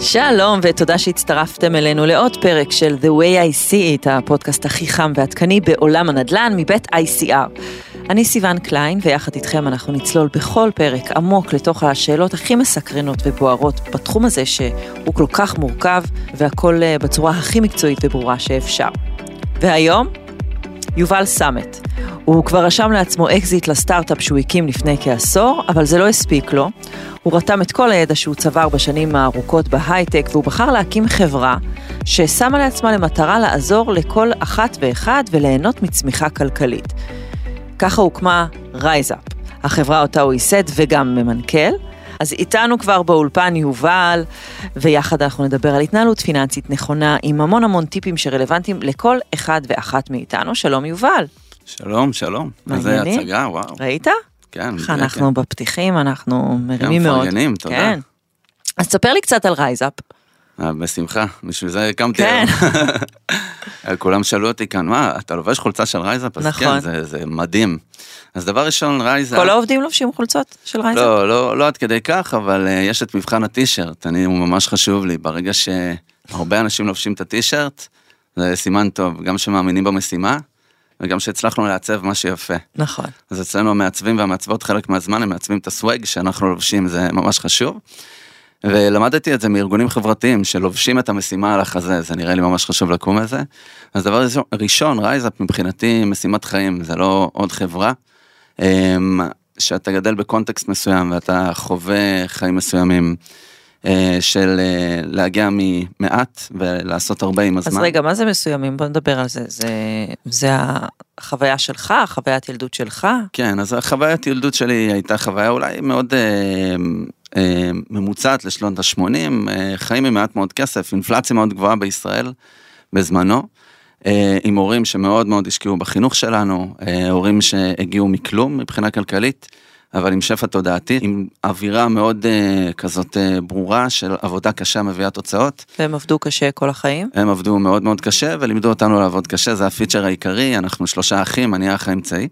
שלום ותודה שהצטרפתם אלינו לעוד פרק של The way I see it, הפודקאסט הכי חם ועדכני בעולם הנדל"ן מבית ICR. אני סיון קליין ויחד איתכם אנחנו נצלול בכל פרק עמוק לתוך השאלות הכי מסקרנות ובוערות בתחום הזה שהוא כל כך מורכב והכל אה, בצורה הכי מקצועית וברורה שאפשר. והיום, יובל סמט. הוא כבר רשם לעצמו אקזיט לסטארט-אפ שהוא הקים לפני כעשור, אבל זה לא הספיק לו. הוא רתם את כל הידע שהוא צבר בשנים הארוכות בהייטק, והוא בחר להקים חברה ששמה לעצמה למטרה לעזור לכל אחת ואחד וליהנות מצמיחה כלכלית. ככה הוקמה רייזאפ, החברה אותה הוא ייסד וגם ממנכ"ל. אז איתנו כבר באולפן יובל, ויחד אנחנו נדבר על התנהלות פיננסית נכונה, עם המון המון טיפים שרלוונטיים לכל אחד ואחת מאיתנו. שלום יובל. שלום, שלום. איזה הצגה, וואו. ראית? כן, איך כן, אנחנו בפתיחים, אנחנו מרימים גם מאוד. מפרגנים, תודה. כן. אז תספר לי קצת על רייזאפ. אה, בשמחה, בשביל זה הקמתי כן. היום. כולם שאלו אותי כאן, מה, אתה לובש חולצה של רייזאפ? אז נכון. כן, זה, זה מדהים. אז דבר ראשון, רייזאפ... כל העובדים לובשים חולצות של רייזאפ? לא, לא, לא עד כדי כך, אבל אה, יש את מבחן ה טי-שירט, אני, הוא ממש חשוב לי. ברגע שהרבה אנשים לובשים את ה טי-שירט, זה סימן טוב, גם שמאמינים במשימה, וגם שהצלחנו לעצב משהו יפה. נכון. אז אצלנו המעצבים והמעצבות חלק מהזמן הם מעצבים את ה swag שאנחנו לובשים, זה ממש חשוב. ולמדתי את זה מארגונים חברתיים שלובשים את המשימה על החזה, זה נראה לי ממש חשוב לקום לזה. אז דבר ראשון, ראשון רייזאפ מבחינתי משימת חיים, זה לא עוד חברה. אמ, שאתה גדל בקונטקסט מסוים ואתה חווה חיים מסוימים של אה, להגיע ממעט ולעשות הרבה עם אז הזמן. רגע, מה זה מסוימים? בוא נדבר על זה. זה, זה החוויה שלך, חוויית ילדות שלך? כן, אז החוויית ילדות שלי הייתה חוויה אולי מאוד אה, אה, ממוצעת לשנות ה-80, אה, חיים עם מעט מאוד כסף, אינפלציה מאוד גבוהה בישראל בזמנו, אה, עם הורים שמאוד מאוד השקיעו בחינוך שלנו, אה, הורים שהגיעו מכלום מבחינה כלכלית, אבל עם שפע תודעתי, עם אווירה מאוד אה, כזאת אה, ברורה של עבודה קשה מביאה תוצאות. והם עבדו קשה כל החיים? הם עבדו מאוד מאוד קשה ולימדו אותנו לעבוד קשה, זה ה feature העיקרי, אנחנו שלושה אחים, אני האח האמצעי.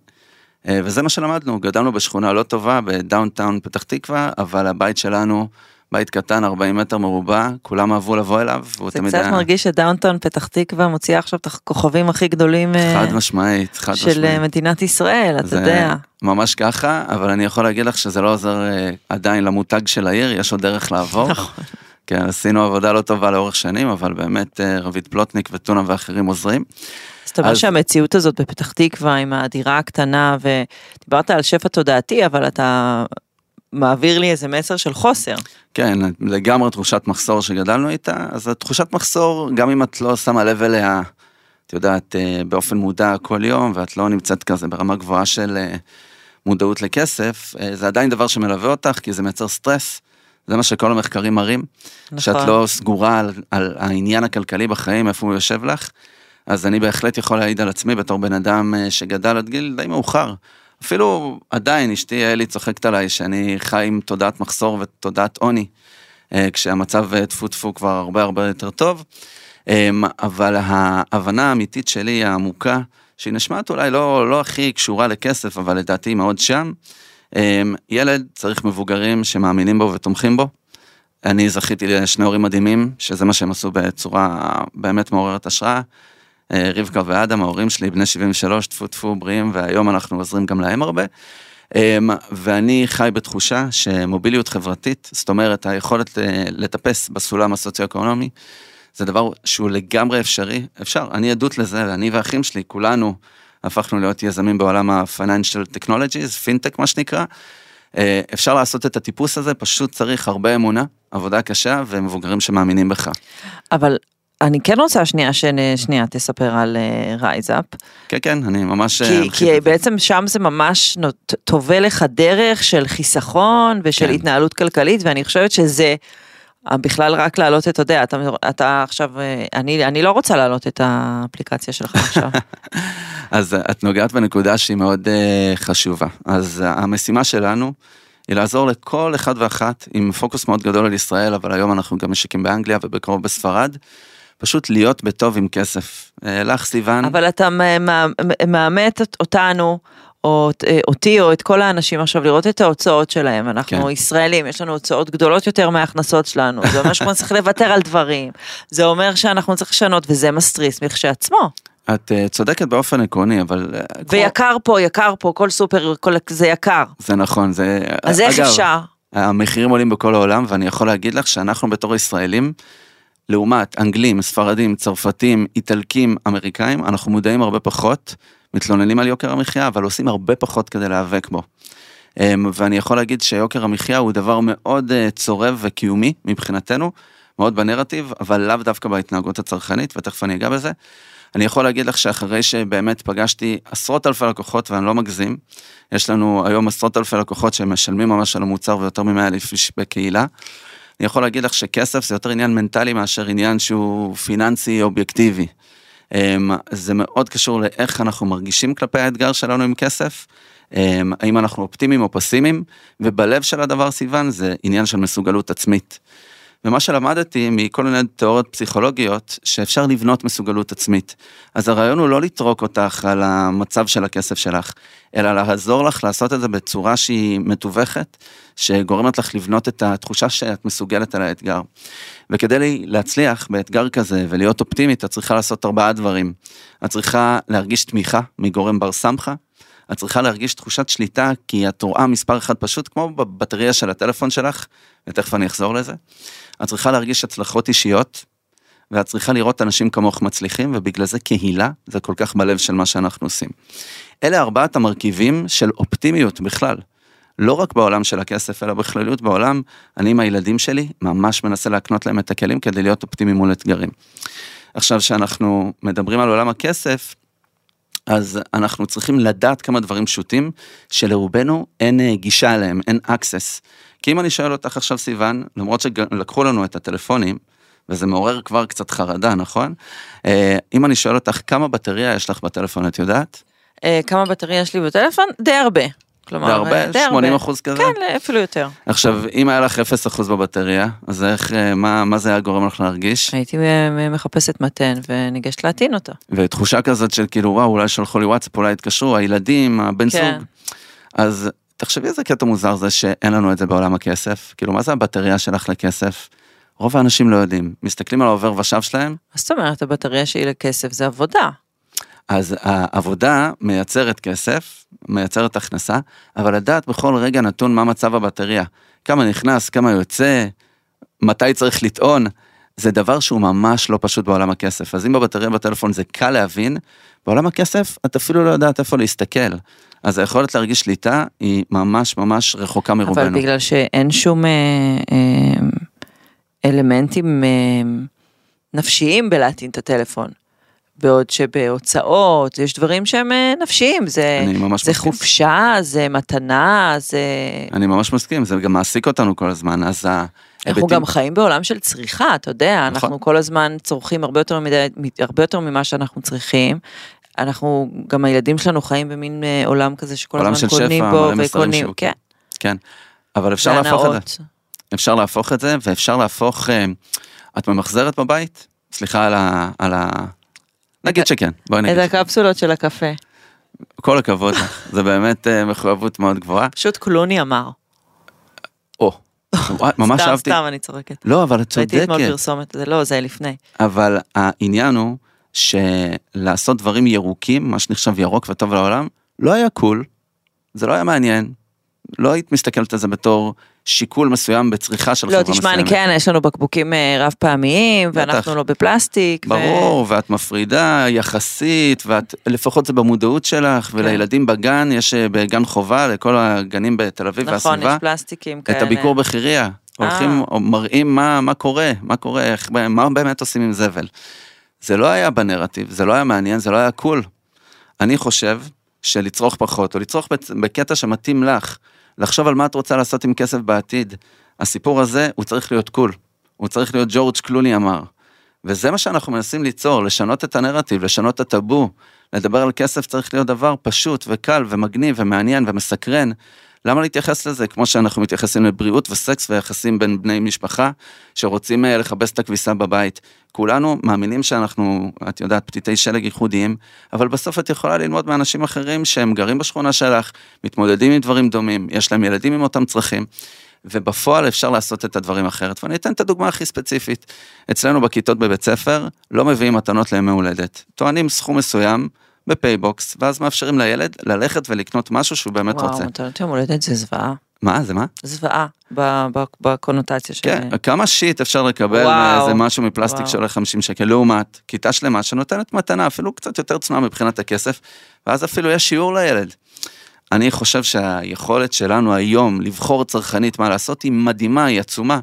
אה, וזה מה שלמדנו, גדלנו בשכונה לא טובה ב downtown פתח תקווה, אבל הבית שלנו, בית קטן, 40 מטר מרובע, כולם אהבו לבוא אליו, והוא זה תמיד קצת מרגיש ש downtown פתח תקווה מוציאה עכשיו את הכוכבים הכי גדולים אה, חד משמעית, חד של אה, משמעית. מדינת ישראל, אתה זה יודע. ממש ככה, אבל אני יכול להגיד לך שזה לא עוזר אה, עדיין למותג של העיר, יש עוד דרך לעבור. נכון. כן, עשינו עבודה לא טובה לאורך שנים, אבל באמת רביד פלוטניק וטונה ואחרים עוזרים. אז אתה אומר שהמציאות הזאת בפתח תקווה עם הדירה הקטנה, ודיברת על שפע תודעתי, אבל אתה מעביר לי איזה מסר של חוסר. כן, לגמרי תחושת מחסור שגדלנו איתה, אז התחושת מחסור, גם אם את לא שמה לב אליה, את יודעת, אה, באופן מודע כל יום, ואת לא נמצאת כזה ברמה גבוהה של אה, מודעות לכסף, אה, זה עדיין דבר שמלווה אותך, כי זה מייצר סטרס. זה מה שכל המחקרים מראים, נכון. שאת לא סגורה על, על העניין הכלכלי בחיים, איפה הוא יושב לך. אז אני בהחלט יכול להעיד על עצמי בתור בן אדם שגדל עד גיל די מאוחר. אפילו עדיין אשתי אלי צוחקת עליי שאני חי עם תודעת מחסור ותודעת עוני, אה, כשהמצב אה, טפו טפו כבר הרבה הרבה יותר טוב. אה, אבל ההבנה האמיתית שלי העמוקה, שהיא נשמעת אולי לא, לא הכי קשורה לכסף, אבל לדעתי היא מאוד שם, אה, ילד צריך מבוגרים שמאמינים בו ותומכים בו. אני זכיתי לשני הורים מדהימים, שזה מה שהם עשו בצורה באמת מעוררת השראה. אה, רבקה ואדם, ההורים שלי, בני 73, טפו טפו בריאים, והיום אנחנו עוזרים גם להם הרבה. אמ, ואני חי בתחושה שמוביליות חברתית, זאת אומרת, היכולת לטפס בסולם הסוציו-אקונומי, זה דבר שהוא לגמרי אפשרי, אפשר, אני עדות לזה, אני והאחים שלי, כולנו הפכנו להיות יזמים בעולם ה-financial technologies, פינטק מה שנקרא. אה, אפשר לעשות את הטיפוס הזה, פשוט צריך הרבה אמונה, עבודה קשה ומבוגרים שמאמינים בך. אבל אני כן רוצה שנייה, שנייה תספר על רייזאפ. כן, כן, אני ממש... אה, כי, כי. בעצם שם זה ממש טווה לך דרך של חיסכון ושל כן. התנהלות כלכלית, ואני חושבת שזה אה, בכלל רק להעלות את, אתה יודע, אתה, אתה עכשיו, אה, אני, אני לא רוצה להעלות את האפליקציה שלך עכשיו. אז את נוגעת בנקודה שהיא מאוד uh, חשובה. אז המשימה שלנו היא לעזור לכל אחד ואחת עם פוקוס מאוד גדול על ישראל, אבל היום אנחנו גם משיקים באנגליה ובקרוב בספרד, פשוט להיות בטוב עם כסף. Uh, לך סיוון, אבל אתה מאמת אותנו, או אה, אותי או את כל האנשים עכשיו לראות את ההוצאות שלהם, אנחנו כן. ישראלים, יש לנו הוצאות גדולות יותר מההכנסות שלנו, זה אומר שאנחנו צריכים לוותר על דברים, זה אומר שאנחנו צריכים לשנות וזה מסטריס מכשעצמו. את uh, צודקת באופן עקרוני, אבל... ויקר פה, יקר פה, כל סופר, כל, זה יקר. זה נכון, זה... אז איך אגב, אפשר? המחירים עולים בכל העולם, ואני יכול להגיד לך שאנחנו בתור ישראלים, לעומת אנגלים, ספרדים, צרפתים, איטלקים, אמריקאים, אנחנו מודעים הרבה פחות, מתלוננים על יוקר המחיה, אבל עושים הרבה פחות כדי להיאבק בו. אמ, ואני יכול להגיד שיוקר המחיה הוא דבר מאוד אה, צורב וקיומי מבחינתנו, מאוד בנרטיב, אבל לאו דווקא בהתנהגות הצרכנית, ותכף אני אגע בזה. אני יכול להגיד לך שאחרי שבאמת פגשתי עשרות אלפי לקוחות, ואני לא מגזים, יש לנו היום עשרות אלפי לקוחות שמשלמים ממש על המוצר ויותר מ-100 אלף איש בקהילה. אני יכול להגיד לך שכסף זה יותר עניין מנטלי מאשר עניין שהוא פיננסי אובייקטיבי. אמ, זה מאוד קשור לאיך אנחנו מרגישים כלפי האתגר שלנו עם כסף, אמ, האם אנחנו אופטימיים או פסימיים, ובלב של הדבר סיוון זה עניין של מסוגלות עצמית. ומה שלמדתי מכל מיני תיאוריות פסיכולוגיות, שאפשר לבנות מסוגלות עצמית. אז הרעיון הוא לא לטרוק אותך על המצב של הכסף שלך, אלא לעזור לך לעשות את זה בצורה שהיא מתווכת, שגורמת לך לבנות את התחושה שאת מסוגלת על האתגר. וכדי להצליח באתגר כזה ולהיות אופטימית, את צריכה לעשות ארבעה דברים. את צריכה להרגיש תמיכה מגורם בר סמכה, את צריכה להרגיש תחושת שליטה, כי את רואה מספר אחד פשוט כמו בבטריה של הטלפון שלך, ותכף אני אחזור לזה. את צריכה להרגיש הצלחות אישיות, ואת צריכה לראות אנשים כמוך מצליחים, ובגלל זה קהילה, זה כל כך בלב של מה שאנחנו עושים. אלה ארבעת המרכיבים של אופטימיות בכלל. לא רק בעולם של הכסף, אלא בכלליות בעולם, אני עם הילדים שלי ממש מנסה להקנות להם את הכלים כדי להיות אופטימיים מול אתגרים. עכשיו, כשאנחנו מדברים על עולם הכסף, אז אנחנו צריכים לדעת כמה דברים פשוטים, שלרובנו אין אה, גישה אליהם, אין access. כי אם אני שואל אותך עכשיו סיוון, למרות שלקחו לנו את הטלפונים, וזה מעורר כבר קצת חרדה, נכון? אה, אם אני שואל אותך כמה בטריה יש לך בטלפון, את יודעת? אה, כמה בטריה יש לי בטלפון? די הרבה. כלומר, די הרבה? די 80 אחוז כזה? כן, אפילו יותר. עכשיו, אם היה לך 0 אחוז בבטריה, אז איך, אה, מה, מה זה היה גורם לך להרגיש? הייתי אה, מחפשת מתן וניגשת להטעין אותו. ותחושה כזאת של כאילו, וואו, אולי שלחו לי וואטסאפ, אולי התקשרו, הילדים, הבן כן. זוג. אז תחשבי איזה קטע מוזר זה שאין לנו את זה בעולם הכסף. כאילו, מה זה הבטריה שלך לכסף? רוב האנשים לא יודעים. מסתכלים על העובר ושב שלהם, מה זאת אומרת, הבטריה שלי לכסף זה עבודה. אז העבודה מייצרת כסף, מייצרת הכנסה, אבל לדעת בכל רגע נתון מה מצב הבטריה. כמה נכנס, כמה יוצא, מתי צריך לטעון, זה דבר שהוא ממש לא פשוט בעולם הכסף. אז אם בבטריה בטלפון זה קל להבין, בעולם הכסף את אפילו לא יודעת איפה להסתכל. אז היכולת להרגיש שליטה היא ממש ממש רחוקה מרובנו. אבל בגלל שאין שום אה, אה, אלמנטים אה, נפשיים בלהטעין את הטלפון. בעוד שבהוצאות יש דברים שהם נפשיים, זה, זה מסכים. חופשה, זה מתנה, זה... אני ממש מסכים, זה גם מעסיק אותנו כל הזמן, אז אנחנו. גם חיים בעולם של צריכה, אתה יודע, נכון. אנחנו כל הזמן צורכים הרבה יותר, מדי, הרבה יותר ממה שאנחנו צריכים. אנחנו, גם הילדים שלנו חיים במין אה, עולם כזה שכל עולם הזמן קונים שפע, בו וקונים. כן, כן, אבל אפשר להפוך את זה. והנאות. אפשר להפוך את זה, ואפשר להפוך... אה, את ממחזרת בבית? סליחה על ה... על ה... נגיד שכן, בואי את נגיד. שכן. הקפסולות של הקפה. כל הכבוד זה באמת אה, מחויבות מאוד גבוהה. פשוט קלוני אמר. או, וואי, ממש סתם, אהבתי. סתם, אני צוחקת. לא, אבל את ראיתי אתמול צודקת. פרסומת, זה לא, זה לפני. אבל העניין הוא שלעשות דברים ירוקים, מה שנחשב ירוק וטוב לעולם, לא היה קול, זה לא היה מעניין. לא היית מסתכלת על זה בתור שיקול מסוים בצריכה של לא, חברה תשמע, אני מסוימת. כן, יש לנו בקבוקים אה, רב פעמיים. ואנחנו לא בפלסטיק. ו- ברור, ואת מפרידה יחסית, ואת, לפחות זה במודעות שלך, כן. ולילדים בגן, יש אה, בגן חובה לכל הגנים בתל אביב נכון, והסביבה, יש פלסטיקים כאלה. את הביקור בחירייה. הולכים, או מראים מה, מה קורה, מה קורה, איך, מה באמת עושים עם זבל. זה לא היה בנרטיב, זה לא היה מעניין, זה לא היה קול. אני חושב שלצרוך פחות, או לצרוך בקטע שמתאים לך, לחשוב על מה את רוצה לעשות עם כסף בעתיד. הסיפור הזה, הוא צריך להיות קול. הוא צריך להיות ג'ורג' קלוני אמר. וזה מה שאנחנו מנסים ליצור, לשנות את הנרטיב, לשנות את הטאבו. לדבר על כסף צריך להיות דבר פשוט וקל ומגניב ומעניין ומסקרן. למה להתייחס לזה כמו שאנחנו מתייחסים לבריאות וסקס ויחסים בין בני משפחה שרוצים אה, לכבס את הכביסה בבית. כולנו מאמינים שאנחנו, את יודעת, פתיתי שלג ייחודיים, אבל בסוף את יכולה ללמוד מאנשים אחרים שהם גרים בשכונה שלך, מתמודדים עם דברים דומים, יש להם ילדים עם אותם צרכים. ובפועל אפשר לעשות את הדברים אחרת. ואני אתן את הדוגמה הכי ספציפית. אצלנו בכיתות בבית ספר לא מביאים מתנות לימי הולדת. טוענים סכום מסוים בפייבוקס, ואז מאפשרים לילד ללכת ולקנות משהו שהוא באמת וואו, רוצה. וואו, מתנות יום הולדת זה זוועה. מה, זה מה? זוועה בקונוטציה של... כן, כמה shit אפשר לקבל מאיזה משהו מפלסטיק. שעולה 50 שקל, לעומת כיתה שלמה שנותנת מתנה, אפילו קצת יותר צנועה מבחינת הכסף, ואז אפילו יש שיעור לילד. אני חושב שהיכולת שלנו היום לבחור צרכנית מה לעשות היא מדהימה, היא עצומה,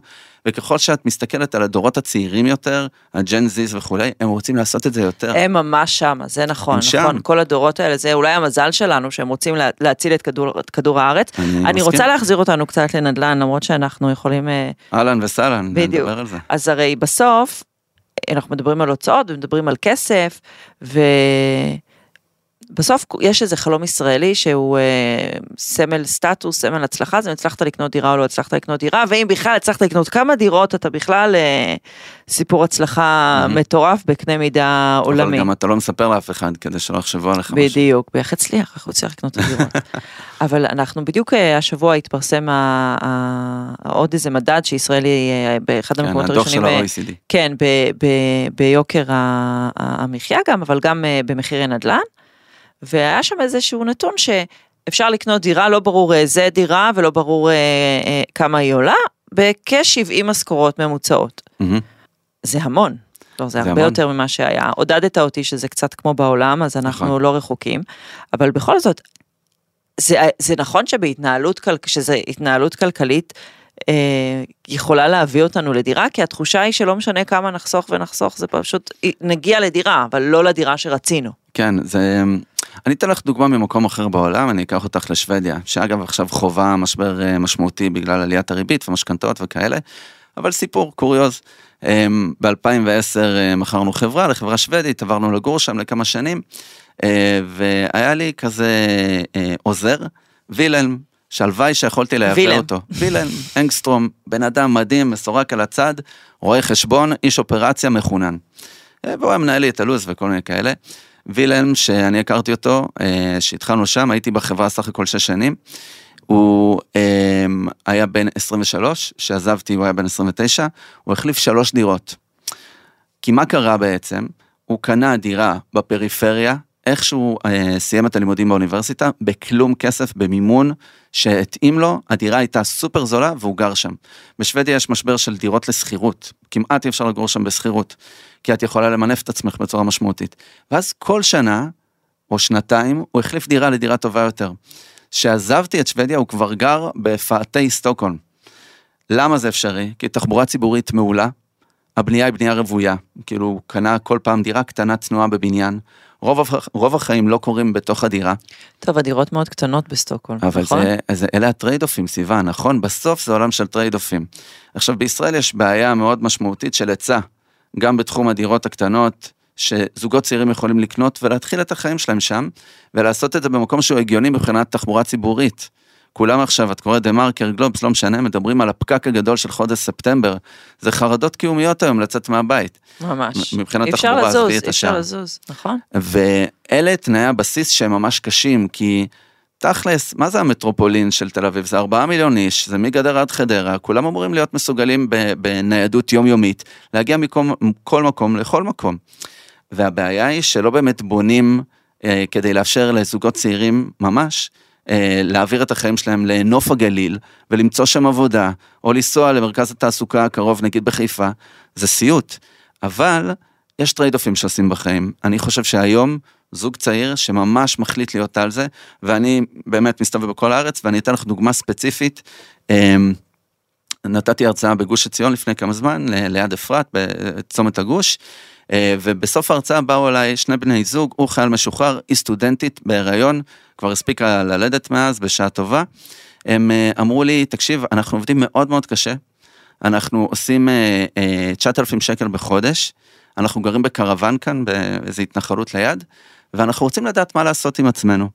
וככל שאת מסתכלת על הדורות הצעירים יותר, הג'ן זיז וכולי, הם רוצים לעשות את זה יותר. הם ממש שם, זה נכון, הם שם. נכון, כל הדורות האלה, זה אולי המזל שלנו שהם רוצים לה, להציל את כדור, את כדור הארץ. אני אני מסכים. רוצה להחזיר אותנו קצת לנדל"ן, למרות שאנחנו יכולים... אה, אהלן וסהלן. נדבר על זה. אז הרי בסוף, אנחנו מדברים על הוצאות ומדברים על כסף, ובסוף יש איזה חלום ישראלי שהוא אה, סמל סטטוס, סמל הצלחה, זה אם הצלחת לקנות דירה או לא הצלחת לקנות דירה, ואם בכלל הצלחת לקנות כמה דירות, אתה בכלל אה, סיפור הצלחה מהמם. מטורף בקנה מידה אבל עולמי. גם אתה לא מספר לאף אחד כדי שלא יחשבו עליך משהו. בדיוק, איך הצליח, איך הוא הצליח לקנות את הדירות. אבל אנחנו בדיוק אה, השבוע התפרסם עוד איזה מדד שישראלי אה, באחד כן, המקומות הדוח של הראשונים, אה, ה-OECD. כן, ב- ב- ביוקר המחיה גם, אבל גם במחירי נדל"ן. והיה שם איזשהו נתון שאפשר לקנות דירה, לא ברור איזה דירה ולא ברור אה, אה, כמה היא עולה, בכ-70 משכורות ממוצעות. מהמם. זה המון. לא, זה זה הרבה המון. יותר ממה שהיה. עודדת אותי שזה קצת כמו בעולם, אז אנחנו נכון. לא רחוקים. אבל בכל זאת, זה, זה נכון שבהתנהלות, שזה התנהלות כלכלית, אה, יכולה להביא אותנו לדירה, כי התחושה היא שלא משנה כמה נחסוך ונחסוך, זה פשוט, נגיע לדירה, אבל לא לדירה שרצינו. כן, זה... אני אתן לך דוגמה ממקום אחר בעולם, אני אקח אותך לשוודיה, שאגב עכשיו חווה משבר אה, משמעותי בגלל עליית הריבית ומשכנתאות וכאלה, אבל סיפור, קוריוז. ב-2010 מכרנו חברה לחברה שוודית, עברנו לגור שם לכמה שנים, אה, והיה לי כזה אה, עוזר, וילהלם, שהלוואי שיכולתי לייבא. אותו. וילהלם, אנגסטרום, בן אדם מדהים, מסורק על הצד, רואה חשבון, איש אופרציה מחונן. אה, והוא היה מנהל לי את הלו"ז וכל מיני כאלה. וילהלם, שאני הכרתי אותו, אה, שהתחלנו שם, הייתי בחברה סך הכל שש שנים. הוא אה, היה בן 23, שעזבתי הוא היה בן 29, הוא החליף שלוש דירות. כי מה קרה בעצם? הוא קנה דירה בפריפריה, איכשהו אה, סיים את הלימודים באוניברסיטה, בכלום כסף, במימון שהתאים לו, הדירה הייתה סופר זולה והוא גר שם. בשוודיה יש משבר של דירות לשכירות, כמעט אי אפשר לגור שם בשכירות, כי את יכולה למנף את עצמך בצורה משמעותית. ואז כל שנה, או שנתיים, הוא החליף דירה לדירה טובה יותר. כשעזבתי את שוודיה הוא כבר גר בפאתי סטוקהולם. למה זה אפשרי? כי תחבורה ציבורית מעולה, הבנייה היא בנייה רוויה, כאילו הוא קנה כל פעם דירה קטנה צנועה בבניין, רוב, רוב החיים לא קורים בתוך הדירה, טוב, הדירות מאוד קטנות בסטוקהולם, אבל נכון? זה, זה, אלה ה trade-offים, סיוון, נכון? בסוף זה עולם של trade-offים. עכשיו, בישראל יש בעיה מאוד משמעותית של היצע, גם בתחום הדירות הקטנות, שזוגות צעירים יכולים לקנות ולהתחיל את החיים שלהם שם, ולעשות את זה במקום שהוא הגיוני מבחינת תחבורה ציבורית. כולם עכשיו, את קוראת דה מרקר, גלובס, לא משנה, מדברים על הפקק הגדול של חודש ספטמבר. זה חרדות קיומיות היום לצאת מהבית. ממש. מבחינת תחבורה, עזבי את אי אפשר השאר. לזוז, נכון? ואלה תנאי הבסיס שהם ממש קשים, כי תכלס, מה זה המטרופולין של תל אביב? זה ארבעה מיליון איש, זה מגדרה עד חדרה, כולם אמורים להיות מסוגלים בניידות יומיומית, להגיע מכל מקום לכל מקום. והבעיה היא שלא באמת בונים אה, כדי לאפשר לזוגות צעירים ממש, להעביר את החיים שלהם לנוף הגליל ולמצוא שם עבודה, או לנסוע למרכז התעסוקה הקרוב, נגיד בחיפה, זה סיוט. אבל יש trade-offים שעושים בחיים. אני חושב שהיום זוג צעיר שממש מחליט להיות על זה, ואני באמת מסתובב בכל הארץ, ואני אתן לך דוגמה ספציפית. אמ, נתתי הרצאה בגוש עציון לפני כמה זמן, ליד אפרת, בצומת הגוש, אה, ובסוף ההרצאה באו אליי שני בני זוג, הוא חייל משוחרר, היא סטודנטית בהיריון, כבר הספיקה ללדת מאז, בשעה טובה. הם אה, אמרו לי, תקשיב, אנחנו עובדים מאוד מאוד קשה, אנחנו עושים אה, אה, 9,000 שקל בחודש, אנחנו גרים בקרוון כאן, באיזו התנחלות ליד, ואנחנו רוצים לדעת מה לעשות עם עצמנו.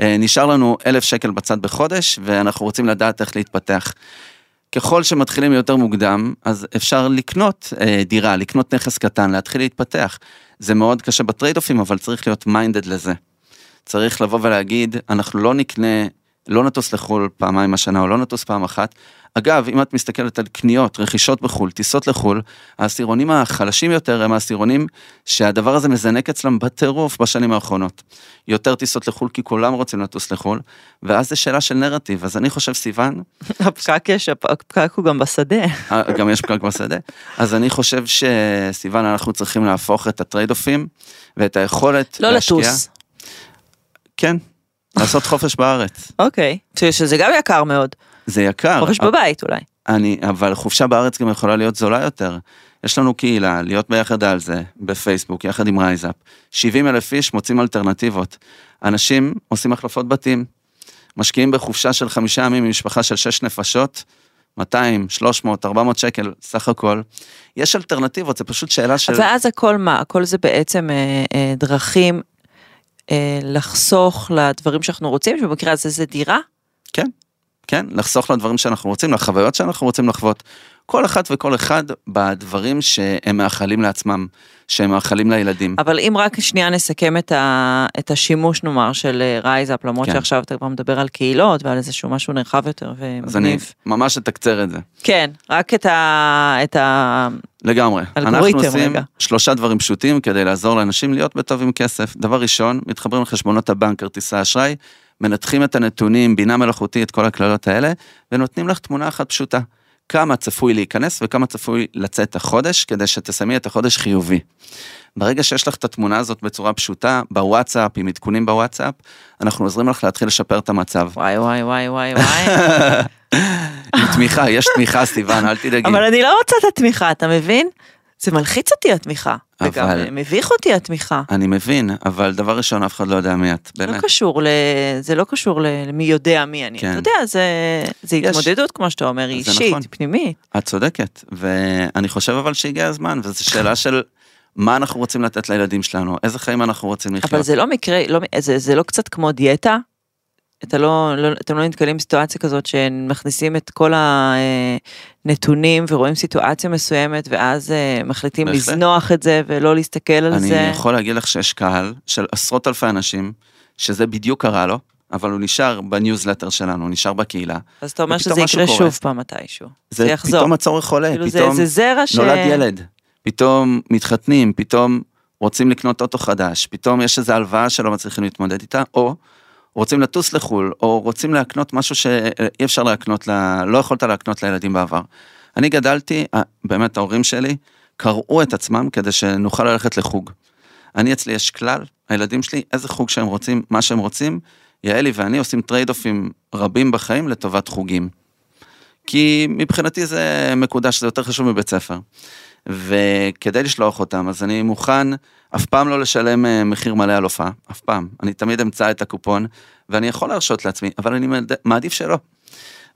אה, נשאר לנו אלף שקל בצד בחודש, ואנחנו רוצים לדעת איך להתפתח. ככל שמתחילים יותר מוקדם, אז אפשר לקנות אה, דירה, לקנות נכס קטן, להתחיל להתפתח. זה מאוד קשה ב trade-offים, אבל צריך להיות minded לזה. צריך לבוא ולהגיד, אנחנו לא נקנה, לא נטוס לחו"ל פעמיים השנה, או לא נטוס פעם אחת. אגב, אם את מסתכלת על קניות, רכישות בחו"ל, טיסות לחו"ל, העשירונים החלשים יותר הם העשירונים שהדבר הזה מזנק אצלם בטירוף בשנים האחרונות. יותר טיסות לחו"ל כי כולם רוצים לטוס לחו"ל, ואז זה שאלה של נרטיב. אז אני חושב, סיוון, הפקק יש, הפקק הוא גם בשדה. אה, גם יש פקק בשדה. אז אני חושב שסיוון, אנחנו צריכים להפוך את הטרייד אופים ואת היכולת לא להשקיע. לטוס. כן, לעשות חופש בארץ. אוקיי. שזה גם יקר מאוד. זה יקר. חופש בבית אולי. אני, אבל חופשה בארץ גם יכולה להיות זולה יותר. יש לנו קהילה, להיות ביחד על זה, בפייסבוק, יחד עם רייזאפ. 70 אלף איש מוצאים אלטרנטיבות. אנשים עושים החלפות בתים, משקיעים בחופשה של חמישה ימים עם משפחה של שש נפשות, 200, 300, 400 שקל סך הכל. יש אלטרנטיבות, זה פשוט שאלה של... ואז הכל מה? הכל זה בעצם אה, אה, דרכים לחסוך לדברים שאנחנו רוצים, שבמקרה הזה זה דירה? כן, כן, לחסוך לדברים שאנחנו רוצים, לחוויות שאנחנו רוצים לחוות. כל אחת וכל אחד בדברים שהם מאחלים לעצמם, שהם מאחלים לילדים. אבל אם רק שנייה נסכם את, ה, את השימוש נאמר של אה, רייזאפ, למרות כן. שעכשיו אתה כבר מדבר על קהילות ועל איזשהו משהו נרחב יותר אז אני ומגניב. ממש אתקצר את זה. כן, רק את ה... את ה... לגמרי. אנחנו עושים רגע. שלושה דברים פשוטים כדי לעזור לאנשים להיות בטוב עם כסף. דבר ראשון, מתחברים לחשבונות הבנק, כרטיסי האשראי, מנתחים את הנתונים, בינה מלאכותית, כל הקללות האלה, ונותנים לך תמונה אחת פשוטה. כמה צפוי להיכנס וכמה צפוי לצאת החודש, כדי שתסיימי את החודש חיובי. ברגע שיש לך את התמונה הזאת בצורה פשוטה, בוואטסאפ, עם עדכונים בוואטסאפ, אנחנו עוזרים לך להתחיל לשפר את המצב. וואי וואי וואי וואי וואי. עם תמיכה, יש תמיכה, סיוון, אל תדאגי. אבל אני לא רוצה את התמיכה, אתה מבין? זה מלחיץ אותי התמיכה. וגם אבל- אה, מביך אותי התמיכה. אני מבין, אבל דבר ראשון, אף אחד לא יודע מי את, לא באמת. קשור ל... זה לא קשור למי יודע מי אני. כן. אתה יודע, זה, זה יש. התמודדות, כמו שאתה אומר, היא אישית, נכון. פנימית. את צודקת, ואני חושב אבל שהגיע הזמן, וזו שאלה של מה אנחנו רוצים לתת לילדים שלנו, איזה חיים אנחנו רוצים לחיות. אבל זה לא מקרה, לא, זה, זה לא קצת כמו דיאטה? אתה לא, לא, אתם לא נתקלים בסיטואציה כזאת שמכניסים את כל הנתונים ורואים סיטואציה מסוימת ואז אה, מחליטים בהחלט. לזנוח את זה ולא להסתכל על אני זה. יכול להגיד לך שיש קהל של עשרות אלפי אנשים, שזה בדיוק קרה לו, אבל הוא נשאר בניוזלטר שלנו, הוא נשאר בקהילה. אז אתה אומר שזה יקרה קורה. שוב פעם מתישהו. זה יחזור. פתאום הצורך עולה, כאילו זה, פתאום זה ש... נולד ילד, פתאום מתחתנים, פתאום רוצים לקנות אוטו חדש, פתאום יש איזו הלוואה שלא מצליחים להתמודד איתה, או רוצים לטוס לחו"ל, או רוצים להקנות משהו שאי אפשר להקנות, ל... לא יכולת להקנות לילדים בעבר. אני גדלתי, אה, באמת ההורים שלי קרעו את עצמם כדי שנוכל ללכת לחוג. אני אצלי יש כלל, הילדים שלי, איזה חוג שהם רוצים, מה שהם רוצים, יעלי ואני עושים trade-offים רבים בחיים לטובת חוגים. כי מבחינתי זה מקודש, זה יותר חשוב מבית ספר. וכדי לשלוח אותם, אז אני מוכן אף פעם לא לשלם אה, מחיר מלא על הופעה, אף פעם. אני תמיד אמצא את הקופון, ואני יכול להרשות לעצמי, אבל אני מעד- מעדיף שלא.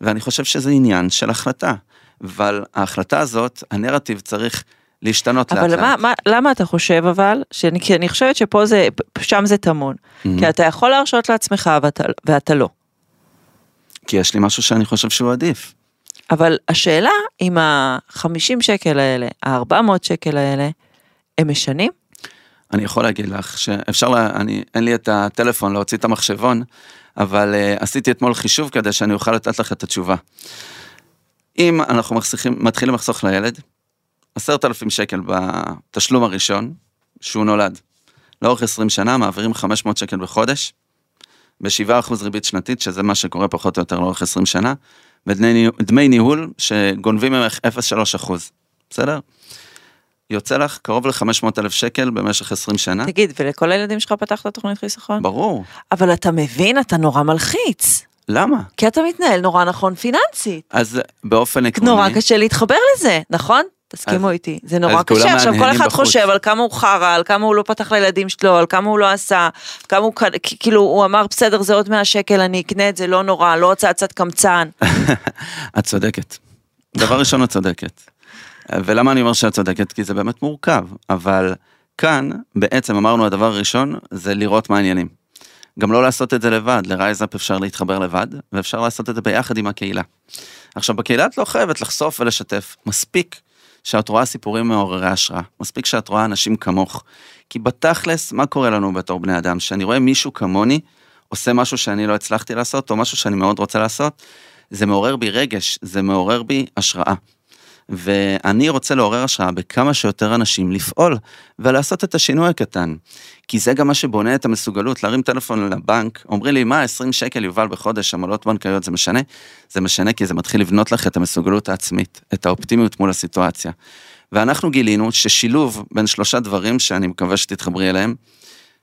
ואני חושב שזה עניין של החלטה. אבל ההחלטה הזאת, הנרטיב צריך להשתנות לאט לאט. אבל מה, מה, למה אתה חושב אבל, שאני, כי אני חושבת שפה זה, שם זה טמון. Mhm. כי אתה יכול להרשות לעצמך ואתה, ואתה לא. כי יש לי משהו שאני חושב שהוא עדיף. אבל השאלה אם ה-50 שקל האלה, ה-400 שקל האלה, הם משנים? אני יכול להגיד לך שאפשר, לה, אני, אין לי את הטלפון להוציא את המחשבון, אבל uh, עשיתי אתמול חישוב כדי שאני אוכל לתת לך את התשובה. אם אנחנו מחסכים, מתחילים לחסוך לילד, עשרת אלפים שקל בתשלום הראשון, שהוא נולד. לאורך 20 שנה מעבירים 500 שקל בחודש, ב-7% ריבית שנתית, שזה מה שקורה פחות או יותר לאורך 20 שנה, ודמי ניהול- שגונבים ממך 0.3 בסדר? יוצא לך קרוב ל-500 אלף שקל במשך 20 שנה. תגיד, ולכל הילדים שלך פתחת תוכנית חיסכון? ברור. אבל אתה מבין, אתה נורא מלחיץ. למה? כי אתה מתנהל נורא נכון פיננסית. אז באופן עקרוני, נורא קשה להתחבר לזה, נכון? תסכימו אז- איתי, זה נורא קשה, עכשיו כל אחד בחוץ. חושב על כמה הוא חרא, על כמה הוא לא פתח לילדים שלו, על כמה הוא לא עשה, כמה הוא, כאילו הוא אמר בסדר זה עוד 100 שקל, אני אקנה את זה, לא נורא, לא רוצה קצת קמצן. את צודקת. דבר ראשון, את צודקת. ולמה אני אומר שאת צודקת? כי זה באמת מורכב, אבל כאן בעצם אמרנו הדבר הראשון זה לראות מה העניינים. גם לא לעשות את זה לבד, לרייזאפ אפשר להתחבר לבד, ואפשר לעשות את זה ביחד עם הקהילה. עכשיו, בקהילה את לא חייבת לחשוף ולשתף, מספיק שאת רואה סיפורים מעוררי השראה, מספיק שאת רואה אנשים כמוך. כי בתכלס, מה קורה לנו בתור בני אדם? שאני רואה מישהו כמוני, עושה משהו שאני לא הצלחתי לעשות, או משהו שאני מאוד רוצה לעשות, זה מעורר בי רגש, זה מעורר בי השראה. ואני רוצה לעורר השראה בכמה שיותר אנשים לפעול ולעשות את השינוי הקטן. כי זה גם מה שבונה את המסוגלות, להרים טלפון לבנק, אומרים לי, מה, 20 שקל יובל בחודש, עמלות בנקאיות, זה משנה? זה משנה כי זה מתחיל לבנות לך את המסוגלות העצמית, את האופטימיות מול הסיטואציה. ואנחנו גילינו ששילוב בין שלושה דברים שאני מקווה שתתחברי אליהם,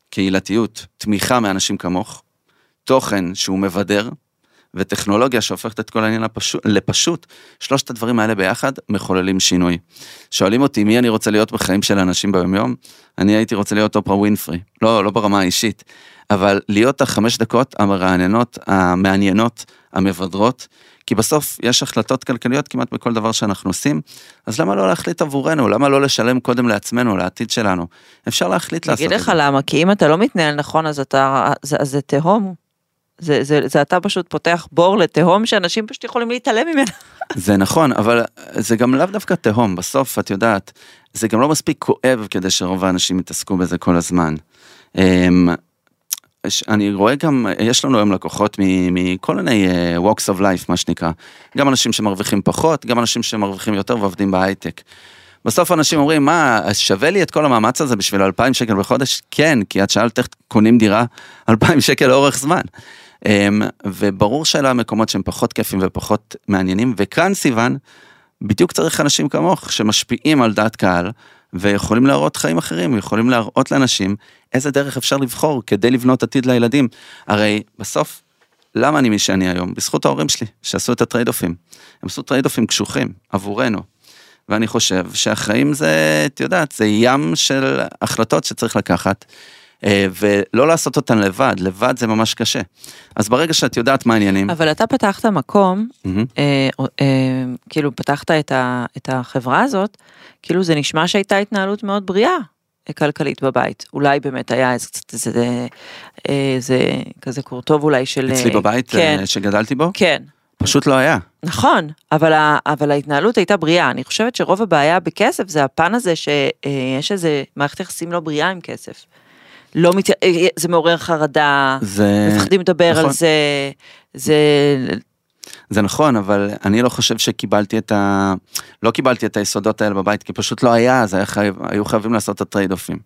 קהילתיות, תמיכה מאנשים כמוך, תוכן שהוא מבדר, וטכנולוגיה שהופכת את כל העניין לפשוט, לפשוט, שלושת הדברים האלה ביחד מחוללים שינוי. שואלים אותי מי אני רוצה להיות בחיים של אנשים ביום יום, אני הייתי רוצה להיות אופרה ווינפרי, לא, לא ברמה האישית, אבל להיות החמש דקות המרעננות, המעניינות, המבדרות, כי בסוף יש החלטות כלכליות כמעט בכל דבר שאנחנו עושים, אז למה לא להחליט עבורנו? למה לא לשלם קודם לעצמנו, לעתיד שלנו? אפשר להחליט לעשות את זה. אני אגיד לך למה, כי אם אתה לא מתנהל נכון, אז אתה, אז זה תהום. זה, זה, זה אתה פשוט פותח בור לתהום שאנשים פשוט יכולים להתעלם ממנה. זה נכון, אבל זה גם לאו דווקא תהום, בסוף את יודעת, זה גם לא מספיק כואב כדי שרוב האנשים יתעסקו בזה כל הזמן. אמ, אני רואה גם, יש לנו היום לקוחות מכל מיני אה, walks of life, מה שנקרא. גם אנשים שמרוויחים פחות, גם אנשים שמרוויחים יותר ועובדים בהייטק. בסוף אנשים אומרים, מה, שווה לי את כל המאמץ הזה בשביל 2,000 שקל בחודש? כן, כי את שאלת איך קונים דירה 2,000 שקל לאורך זמן. אמ, וברור שאלה המקומות שהם פחות כיפים ופחות מעניינים, וכאן סיוון, בדיוק צריך אנשים כמוך שמשפיעים על דעת קהל ויכולים להראות חיים אחרים, יכולים להראות לאנשים איזה דרך אפשר לבחור כדי לבנות עתיד לילדים. הרי בסוף, למה אני מי שאני היום? בזכות ההורים שלי שעשו את ה trade-offים. הם עשו trade-offים קשוחים עבורנו. ואני חושב שהחיים זה, את יודעת, זה ים של החלטות שצריך לקחת. אה, ולא לעשות אותן לבד, לבד זה ממש קשה. אז ברגע שאת יודעת מה העניינים... אבל אתה פתחת מקום, אה, אה, כאילו פתחת את החברה הזאת, כאילו זה נשמע שהייתה התנהלות מאוד בריאה. כלכלית בבית, אולי באמת היה איזה קצת איזה, איזה כזה קורטוב אולי של... אצלי בבית כן, שגדלתי בו? כן. פשוט לא היה. נכון, אבל, אבל ההתנהלות הייתה בריאה. אני חושבת שרוב הבעיה בכסף זה הפן הזה שיש איזה מערכת יחסים לא בריאה עם כסף. לא מת... אה, זה מעורר חרדה, זה... מפחדים לדבר נכון. על זה, זה... זה נכון, אבל אני לא חושב שקיבלתי את ה... לא קיבלתי את היסודות האלה בבית, כי פשוט לא היה, אז היה חייב, היו חייבים לעשות את הטרייד אופים.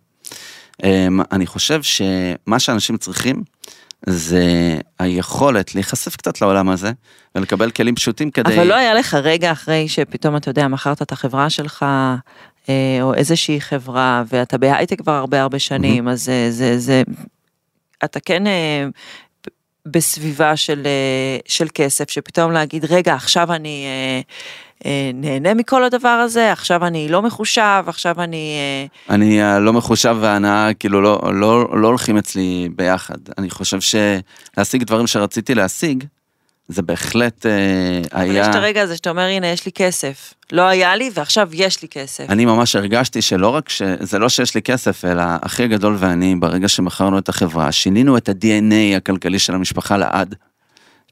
אמ, אני חושב שמה שאנשים צריכים זה היכולת להיחשף קצת לעולם הזה ולקבל כלים פשוטים כדי... אבל לא היה לך רגע אחרי שפתאום, אתה יודע, מכרת את החברה שלך, אה, או איזושהי חברה, ואתה בהייטק כבר הרבה הרבה שנים, אז זה, זה, זה, אתה כן אה, בסביבה של, אה, של כסף, שפתאום להגיד, רגע, עכשיו אני נהנה מכל הדבר הזה, עכשיו אני לא מחושב, עכשיו אני... אני לא מחושב והנאה, כאילו לא, לא, לא הולכים אצלי ביחד. אני חושב שלהשיג דברים שרציתי להשיג, זה בהחלט אה, היה... אבל יש את הרגע הזה שאתה אומר, הנה, יש לי כסף. לא היה לי, ועכשיו יש לי כסף. אני ממש הרגשתי שלא רק ש... זה לא שיש לי כסף, אלא אחי הגדול ואני, ברגע שמכרנו את החברה, שינינו את ה-DNA הכלכלי של המשפחה לעד.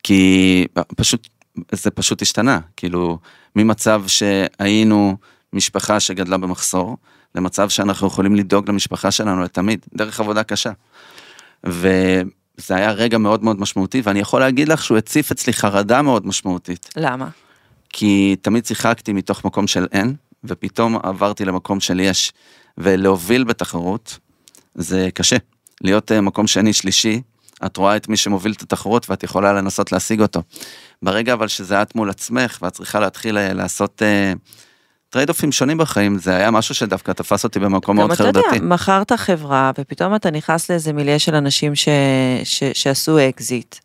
כי פשוט, זה פשוט השתנה. כאילו, ממצב שהיינו משפחה שגדלה במחסור, למצב שאנחנו יכולים לדאוג למשפחה שלנו לתמיד, דרך עבודה קשה. ו... זה היה רגע מאוד מאוד משמעותי, ואני יכול להגיד לך שהוא הציף אצלי חרדה מאוד משמעותית. למה? כי תמיד שיחקתי מתוך מקום של אין, ופתאום עברתי למקום של יש, ולהוביל בתחרות, זה קשה. להיות אה, מקום שני, שלישי, את רואה את מי שמוביל את התחרות ואת יכולה לנסות להשיג אותו. ברגע אבל שזה את מול עצמך, ואת צריכה להתחיל אה, לעשות... אה, trade-offים שונים בחיים, זה היה משהו שדווקא תפס אותי במקום מאוד חרדתי. גם אתה יודע, מכרת חברה, ופתאום אתה נכנס לאיזה מיליה של אנשים ש, ש, שעשו אקזיט.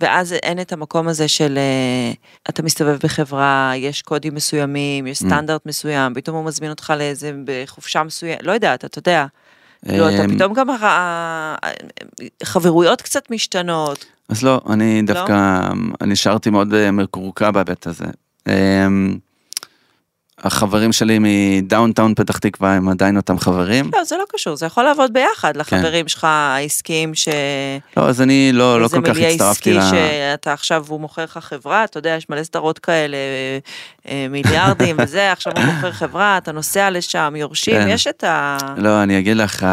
ואז אין את המקום הזה של אה, אתה מסתובב בחברה, יש קודים מסוימים, יש אממ. סטנדרט אממ. מסוים, פתאום הוא מזמין אותך לאיזה חופשה מסוימת, לא יודעת, אתה יודע. לא, אתה אמ, פתאום גם חברויות קצת משתנות. אז לא, אני לא? דווקא, לא? אני נשארתי מאוד מקורקע בהיבט הזה. החברים שלי מ downtown פתח תקווה הם עדיין אותם חברים. לא, זה לא קשור, זה יכול לעבוד ביחד כן. לחברים שלך העסקיים ש... לא, אז אני לא, לא כל כך איזה הצטרפתי מיליה ל... עסקי שאתה עכשיו, הוא מוכר לך חברה, אתה יודע, יש מלא סדרות כאלה, אה, מיליארדים וזה, עכשיו הוא מוכר חברה, אתה נוסע לשם, יורשים, כן. יש את ה... לא, אני אגיד לך,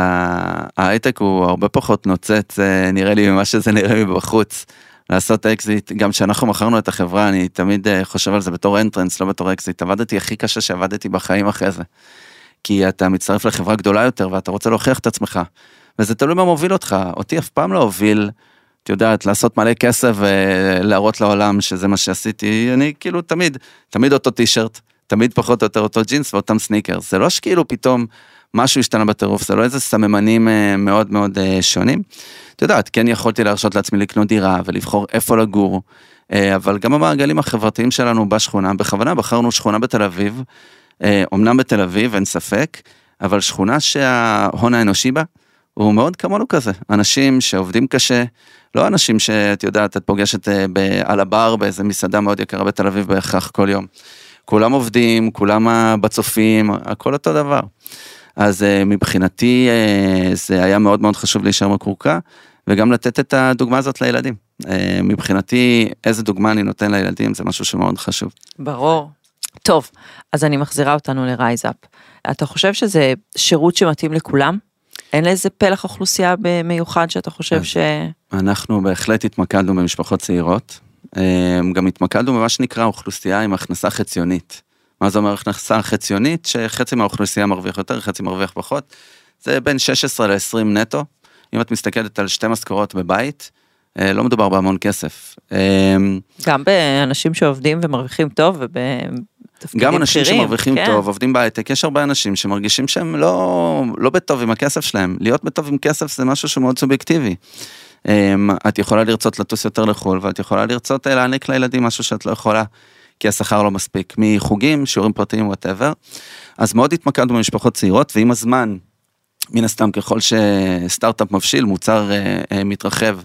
ההייטק הוא הרבה פחות נוצץ, אה, נראה לי, ממה שזה נראה מבחוץ. לעשות אקזיט, גם כשאנחנו מכרנו את החברה, אני תמיד אה, חושב על זה בתור entrance, לא בתור אקזיט. עבדתי הכי קשה שעבדתי בחיים אחרי זה. כי אתה מצטרף לחברה גדולה יותר ואתה רוצה להוכיח את עצמך. וזה תלוי מה מוביל אותך. אותי אף פעם לא הוביל, את יודעת, לעשות מלא כסף ולהראות לעולם שזה מה שעשיתי. אני כאילו תמיד, תמיד אותו טישרט, תמיד פחות או יותר אותו ג'ינס ואותם סניקרס. זה לא שכאילו פתאום משהו השתנה בטירוף, זה לא איזה סממנים אה, מאוד מאוד אה, שונים. את יודעת, כן יכולתי להרשות לעצמי לקנות דירה ולבחור איפה לגור, אה, אבל גם המעגלים החברתיים שלנו בשכונה, בכוונה בחרנו שכונה בתל אביב, אמנם בתל אביב, אין ספק, אבל שכונה שההון האנושי בה הוא מאוד כמונו כזה, אנשים שעובדים קשה, לא אנשים שאת יודעת, את פוגשת על הבר באיזה מסעדה מאוד יקרה בתל אביב בהכרח כל יום. כולם עובדים, כולם בצופים, הכל אותו דבר. אז אה, מבחינתי אה, זה היה מאוד מאוד חשוב להישאר מקורקע, וגם לתת את הדוגמה הזאת לילדים. אה, מבחינתי, איזה דוגמה אני נותן לילדים זה משהו שמאוד חשוב. ברור. טוב, אז אני מחזירה אותנו לרייזאפ. אתה חושב שזה שירות שמתאים לכולם? אין לאיזה פלח אוכלוסייה במיוחד שאתה חושב ש... אנחנו בהחלט התמקדנו במשפחות צעירות, גם התמקדנו במה שנקרא אוכלוסייה עם הכנסה חציונית. מה זה אומר הכנסה חציונית? שחצי מהאוכלוסייה מרוויח יותר, חצי מרוויח פחות. זה בין 16 ל-20 נטו. אם את מסתכלת על שתי משכורות בבית, אה, לא מדובר בהמון כסף. אה, גם באנשים שעובדים ומרוויחים טוב ובתפקידים גם אנשים בכירים, שמרוויחים כן. טוב, עובדים בהייטק, יש הרבה אנשים שמרגישים שהם לא, לא בטוב עם הכסף שלהם. להיות בטוב עם כסף זה משהו שמאוד סובייקטיבי. אמ, את יכולה לרצות לטוס יותר לחו"ל, ואת יכולה לרצות אה, להעניק לילדים משהו שאת לא יכולה, כי השכר לא מספיק. מחוגים, שיעורים פרטיים, whatever. אז מאוד התמקדנו במשפחות צעירות, ועם הזמן, מן הסתם, ככל שסטארט-אפ מבשיל, מוצר אה, אה, מתרחב,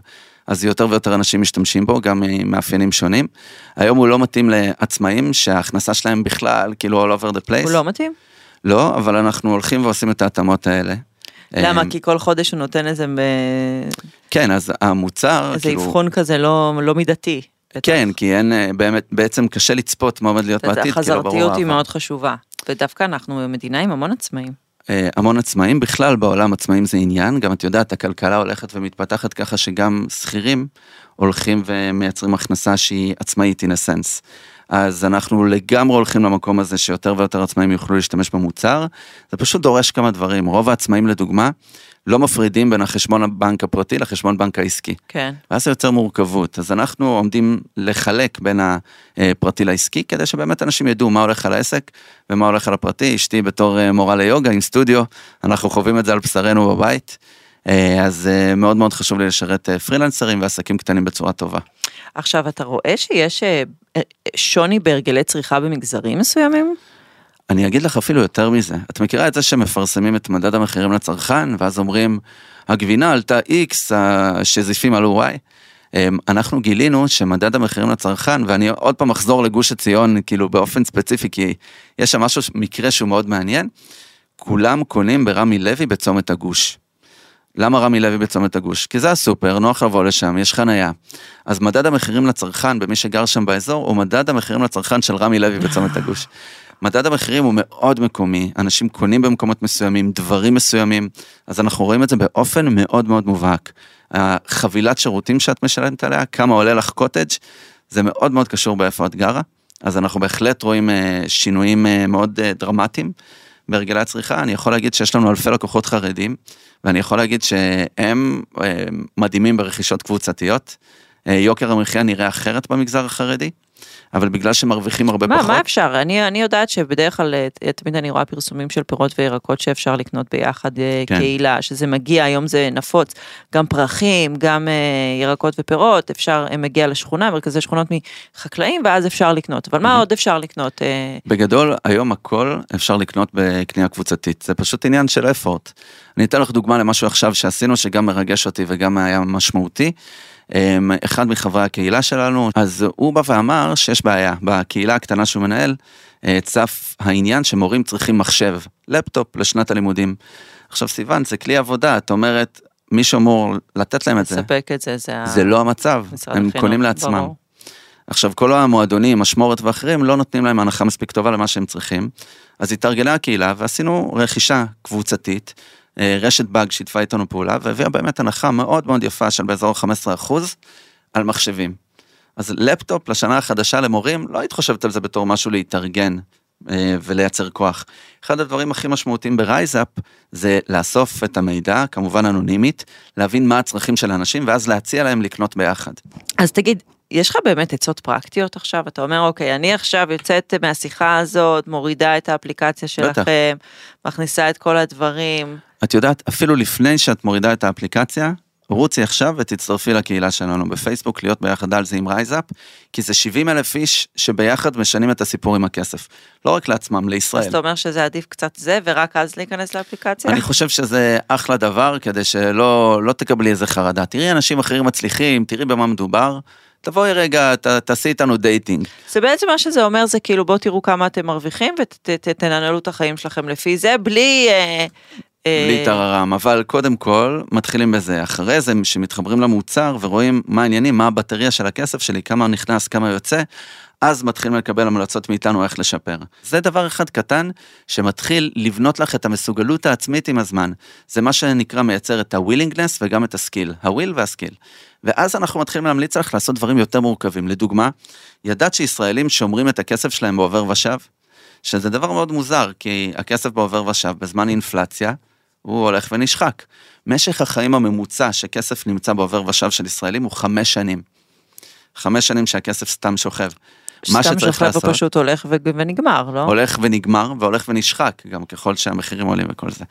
אז יותר ויותר אנשים משתמשים בו, גם עם מאפיינים שונים. היום הוא לא מתאים לעצמאים שההכנסה שלהם בכלל, כאילו all over the place. הוא לא מתאים? לא, אבל אנחנו הולכים ועושים את ההתאמות האלה. למה? אמ, כי כל חודש הוא נותן איזה כן, אז המוצר, איזה כאילו, אבחון כזה לא לא מידתי. כן, כי אין, אה, באמת, בעצם קשה לצפות מה עומד להיות בעתיד, כי לא ברור החזרתיות היא. מאוד חשובה. ודווקא אנחנו מדינה עם המון עצמאים. אה, המון עצמאים, בכלל בעולם עצמאים זה עניין, גם את יודעת, הכלכלה הולכת ומתפתחת ככה שגם שכירים הולכים ומייצרים הכנסה שהיא עצמאית in a sense. אז אנחנו לגמרי הולכים למקום הזה שיותר ויותר עצמאים יוכלו להשתמש במוצר, זה פשוט דורש כמה דברים, רוב העצמאים לדוגמה לא מפרידים בין החשבון הבנק הפרטי לחשבון בנק העסקי. כן. ואז זה יוצר מורכבות. אז אנחנו עומדים לחלק בין הפרטי לעסקי, כדי שבאמת אנשים ידעו מה הולך על העסק ומה הולך על הפרטי. אשתי בתור אה, מורה ליוגה עם סטודיו, אנחנו חווים את זה על בשרנו בבית. אה, אז אה, מאוד מאוד חשוב לי לשרת פרילנסרים ועסקים קטנים בצורה טובה. עכשיו, אתה רואה שיש שוני בהרגלי צריכה במגזרים מסוימים? אני אגיד לך אפילו יותר מזה, את מכירה את זה שמפרסמים את מדד המחירים לצרכן, ואז אומרים, הגבינה עלתה X, השזיפים עלו Y. אמ, אנחנו גילינו שמדד המחירים לצרכן, ואני עוד פעם אחזור לגוש עציון, כאילו באופן ספציפי, כי יש שם משהו, מקרה שהוא מאוד מעניין, כולם קונים ברמי לוי בצומת הגוש. למה רמי לוי בצומת הגוש? כי זה הסופר, נוח לבוא לשם, יש חנייה. אז מדד המחירים לצרכן במי שגר שם באזור, הוא מדד המחירים לצרכן של רמי לוי בצומת הגוש. מדד המחירים הוא מאוד מקומי, אנשים קונים במקומות מסוימים, דברים מסוימים, אז אנחנו רואים את זה באופן מאוד מאוד מובהק. החבילת שירותים שאת משלמת עליה, כמה עולה לך קוטג', זה מאוד מאוד קשור באיפה את גרה, אז אנחנו בהחלט רואים אה, שינויים אה, מאוד אה, דרמטיים בהרגלי הצריכה. אני יכול להגיד שיש לנו אלפי לקוחות חרדים, ואני יכול להגיד שהם מדהימים ברכישות קבוצתיות. יוקר המחיה נראה אחרת במגזר החרדי, אבל בגלל שמרוויחים הרבה מה, פחות. מה אפשר? אני, אני יודעת שבדרך כלל, אה, תמיד אני רואה פרסומים של פירות וירקות שאפשר לקנות ביחד אה, כן. קהילה, שזה מגיע, היום זה נפוץ, גם פרחים, גם אה, ירקות ופירות, אפשר, אה, מגיע לשכונה, מרכזי שכונות מחקלאים, ואז אפשר לקנות. אבל מה עוד אפשר לקנות? בגדול, היום הכל אפשר לקנות בקנייה קבוצתית, זה פשוט עניין של אפורט. אני אתן לך דוגמה למשהו עכשיו שעשינו, שגם מרגש אותי וגם היה משמעותי. אמ, אחד מחברי הקהילה שלנו, אז הוא בא ואמר שיש בעיה, בקהילה הקטנה שהוא מנהל, אה, צף העניין שמורים צריכים מחשב, לפטופ לשנת הלימודים. עכשיו סיוון, זה כלי עבודה, את אומרת, מי שאמור לתת להם את זה, לספק את זה, זה ה- זה לא המצב, הם החינוך, קונים לעצמם. ברור. עכשיו, כל המועדונים, אשמורת ואחרים, לא נותנים להם הנחה מספיק טובה למה שהם צריכים. אז התארגנה הקהילה ועשינו רכישה קבוצתית. אה, רשת באג שיתפה איתנו פעולה והביאה באמת הנחה מאוד מאוד יפה של באזור 15% על מחשבים. אז לפטופ לשנה החדשה למורים, לא היית חושבת על זה בתור משהו להתארגן אה, ולייצר כוח. אחד הדברים הכי משמעותיים ברייזאפ זה לאסוף את המידע, כמובן אנונימית, להבין מה הצרכים של האנשים ואז להציע להם לקנות ביחד. אז תגיד, יש לך באמת עצות פרקטיות עכשיו? אתה אומר, אוקיי, אני עכשיו יוצאת מהשיחה הזאת, מורידה את האפליקציה שלכם, מכניסה את כל הדברים. את יודעת, אפילו לפני שאת מורידה את האפליקציה, רוצי עכשיו ותצטרפי לקהילה שלנו בפייסבוק, להיות ביחד על זה עם רייזאפ, כי זה 70 אלף איש שביחד משנים את הסיפור עם הכסף. לא רק לעצמם, אז לישראל. אתה אומר שזה עדיף קצת זה, ורק אז להיכנס לאפליקציה? אני חושב שזה אחלה דבר, כדי שלא לא תקבלי איזה חרדה. תראי אנשים אחרים מצליחים, תראי במה מדובר. תבואי רגע, ת, תעשי איתנו dating. זה בעצם מה שזה אומר, זה כאילו בואו תראו כמה אתם מרוויחים ותנהלו את החיים שלכם לפי זה, בלי... אה, אה, בלי טררם, אבל קודם כל, מתחילים בזה. אחרי זה, שמתחברים למוצר ורואים מה העניינים, מה הבטריה של הכסף שלי, כמה נכנס, כמה יוצא, אז מתחילים לקבל המלצות מאיתנו איך לשפר. זה דבר אחד קטן שמתחיל לבנות לך את המסוגלות העצמית עם הזמן. זה מה שנקרא מייצר את ה-willingness וגם את הסקיל, ה-will והסקיל. ואז אנחנו מתחילים להמליץ לך לעשות דברים יותר מורכבים. לדוגמה, ידעת שישראלים שומרים את הכסף שלהם בעובר ושב? שזה דבר מאוד מוזר, כי הכסף בעובר ושב בזמן אינפלציה, הוא הולך ונשחק. משך החיים הממוצע שכסף נמצא בעובר ושב של ישראלים הוא חמש שנים. חמש שנים שהכסף סתם שוכב. מה סתם שצריך שוכב לעשות, ופשוט הולך ו- ונגמר, לא? הולך ונגמר והולך ונשחק, גם ככל שהמחירים עולים וכל זה.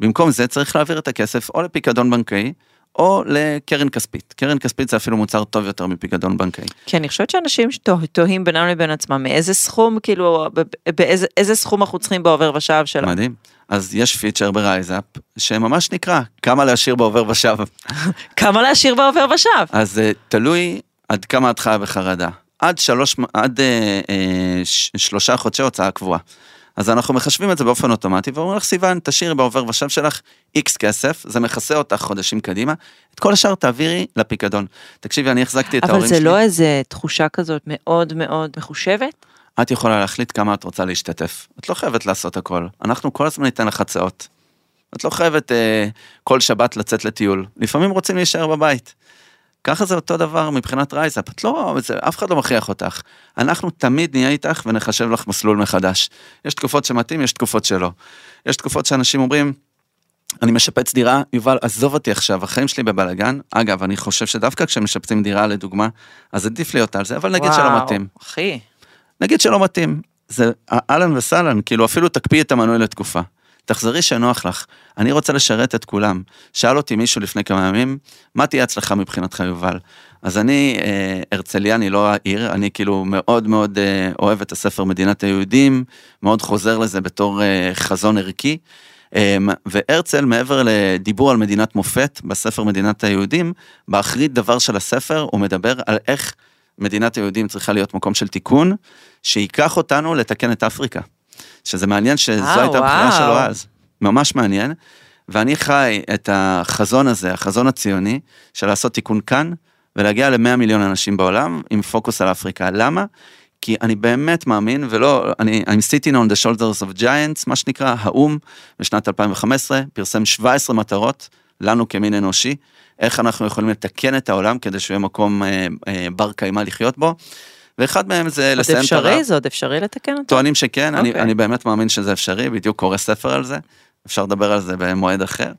במקום זה צריך להעביר את הכסף או לפיקדון בנקאי, או לקרן כספית. קרן כספית זה אפילו מוצר טוב יותר מפיקדון בנקאי. כי אני חושבת שאנשים תוהים בינם לבין עצמם, מאיזה סכום, כאילו, באיזה איזה סכום אנחנו צריכים בעובר ושב שלנו. מדהים. אז יש פיצ'ר ברייזאפ, שממש נקרא, כמה להשאיר בעובר ושב. כמה להשאיר בעובר ושב? אז אה, תלוי עד כמה את חיה בחרדה. עד, שלוש, עד אה, אה, שלושה חודשי הוצאה קבועה. אז אנחנו מחשבים את זה באופן אוטומטי, ואומרים לך, סיוון, תשאירי בעובר ושב שלך איקס כסף, זה מכסה אותך חודשים קדימה, את כל השאר תעבירי לפיקדון. תקשיבי, אני החזקתי את אבל ההורים זה שלי. לא איזה תחושה כזאת מאוד מאוד מחושבת? את יכולה להחליט כמה את רוצה להשתתף. את לא חייבת לעשות הכל. אנחנו כל הזמן ניתן לך הצעות. את לא חייבת אה, כל שבת לצאת לטיול. לפעמים רוצים להישאר בבית. ככה זה אותו דבר מבחינת רייזאפ. את לא, זה, אף אחד לא מכריח אותך. אנחנו תמיד נהיה איתך ונחשב לך מסלול מחדש. יש תקופות שמתאים, יש תקופות שלא. יש תקופות שאנשים אומרים, אני משפץ דירה, יובל, עזוב אותי עכשיו, החיים שלי בבלאגן. אגב, אני חושב שדווקא כשמשפצים דירה, לדוגמה, אז עדיף להיות על זה, אבל נגיד שלא וואו, מתאים. אחי. נגיד שלא מתאים, זה אהלן וסהלן, כאילו אפילו תקפיא את המנוי לתקופה. תחזרי שנוח לך, אני רוצה לשרת את כולם. שאל אותי מישהו לפני כמה ימים, מה תהיה הצלחה מבחינתך יובל? אז אני אה, הרצליאני, לא העיר, אני כאילו מאוד מאוד אה, אוהב את הספר מדינת היהודים, מאוד חוזר לזה בתור אה, חזון ערכי. אה, והרצל, מעבר לדיבור על מדינת מופת בספר מדינת היהודים, באחרית דבר של הספר הוא מדבר על איך מדינת היהודים צריכה להיות מקום של תיקון, שייקח אותנו לתקן את אפריקה. שזה מעניין שזו אה, הייתה הבחירה. שלו אז. ממש מעניין. ואני חי את החזון הזה, החזון הציוני, של לעשות תיקון כאן, ולהגיע ל-100 מיליון אנשים בעולם, עם פוקוס על אפריקה. למה? כי אני באמת מאמין, ולא, אני, I'm sitting on the shoulders of giants, מה שנקרא, האו"ם, בשנת 2015, פרסם 17 מטרות, לנו כמין אנושי, איך אנחנו יכולים לתקן את העולם כדי שהוא יהיה מקום אה, אה, בר קיימא לחיות בו. ואחד מהם זה לסיים את הרעב. אפשרי? זה עוד אפשרי לתקן אותו? טוענים שכן, אני, אוקיי. אני באמת מאמין שזה אפשרי, בדיוק קורא ספר על זה, אפשר לדבר על זה במועד אחר.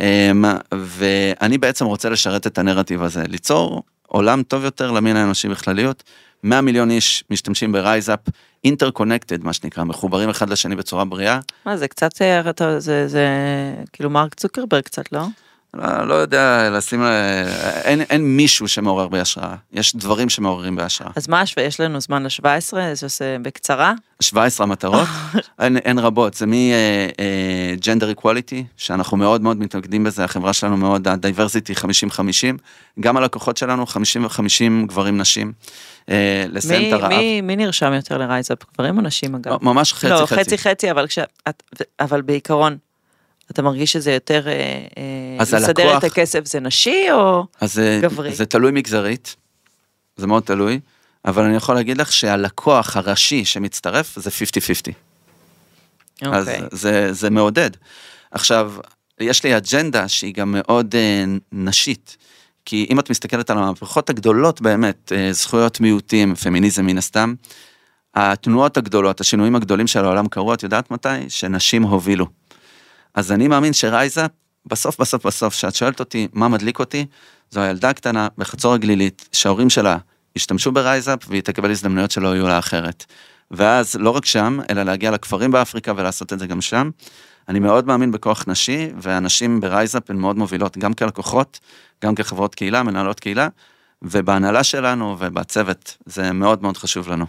אמ, ואני בעצם רוצה לשרת את הנרטיב הזה, ליצור עולם טוב יותר למין האנושי בכלליות. 100 מיליון איש משתמשים ברייזאפ, interconnected מה שנקרא, מחוברים אחד לשני בצורה בריאה. מה זה קצת, אה, אתה- זה זה כאילו מרק צוקרברג קצת, לא? לא, לא יודע לשים, אין, אין מישהו שמעורר בי השראה, יש דברים שמעוררים בהשראה. אז מה, יש לנו זמן ל-17, זה עושה בקצרה? 17 המטרות, אין, אין רבות, זה מ-gender uh, equality, שאנחנו מאוד מאוד מתנגדים בזה, החברה שלנו מאוד, ה-diversity 50-50, גם הלקוחות שלנו 50-50 גברים נשים. לסיים את הרעב. מי, מי נרשם יותר לרייזאפ, גברים או נשים אגב? ממש חצי לא, חצי. חצי חצי, אבל, כש, אבל בעיקרון. אתה מרגיש שזה יותר אז לסדר הלקוח- את הכסף זה נשי או אז זה, גברי? זה תלוי מגזרית, זה מאוד תלוי, אבל אני יכול להגיד לך שהלקוח הראשי שמצטרף זה 50-50. אז אוקיי. זה, זה מעודד. עכשיו, יש לי אג'נדה שהיא גם מאוד אה, נשית, כי אם את מסתכלת על המהפכות הגדולות באמת, אה, זכויות מיעוטים, פמיניזם מן הסתם, התנועות הגדולות, השינויים הגדולים של העולם קרו, את יודעת מתי? שנשים הובילו. אז אני מאמין שרייזאפ, בסוף בסוף בסוף, כשאת שואלת אותי מה מדליק אותי, זו הילדה הקטנה בחצור הגלילית, שההורים שלה ישתמשו ברייזאפ והיא תקבל הזדמנויות שלא יהיו לה אחרת. ואז לא רק שם, אלא להגיע לכפרים באפריקה ולעשות את זה גם שם. אני מאוד מאמין בכוח נשי, והנשים ברייזאפ הן מאוד מובילות, גם כלקוחות, גם כחברות קהילה, מנהלות קהילה, ובהנהלה שלנו ובצוות, זה מאוד מאוד חשוב לנו.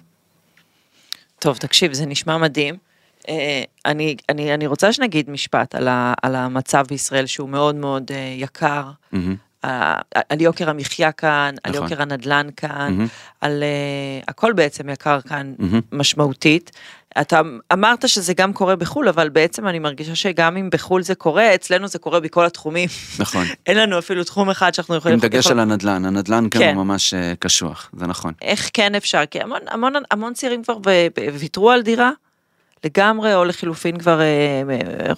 טוב, תקשיב, זה נשמע מדהים. אה, אני, אני, אני רוצה שנגיד משפט על, ה, על המצב בישראל שהוא מאוד מאוד אה, יקר. אה, על יוקר המחיה כאן, על נכון. יוקר הנדלן כאן, מהמם. על אה, הכל בעצם יקר כאן מהמם. משמעותית. אתה אמרת שזה גם קורה בחו"ל, אבל בעצם אני מרגישה שגם אם בחו"ל זה קורה, אצלנו זה קורה בכל התחומים. נכון. אין לנו אפילו תחום אחד שאנחנו יכולים... עם דגש על הנדל"ן, הנדל"ן כאן כן. הוא ממש קשוח, זה נכון. איך כן אפשר? כי המון, המון, המון צעירים כבר ויתרו על דירה לגמרי, או לחילופין כבר, אה, אה,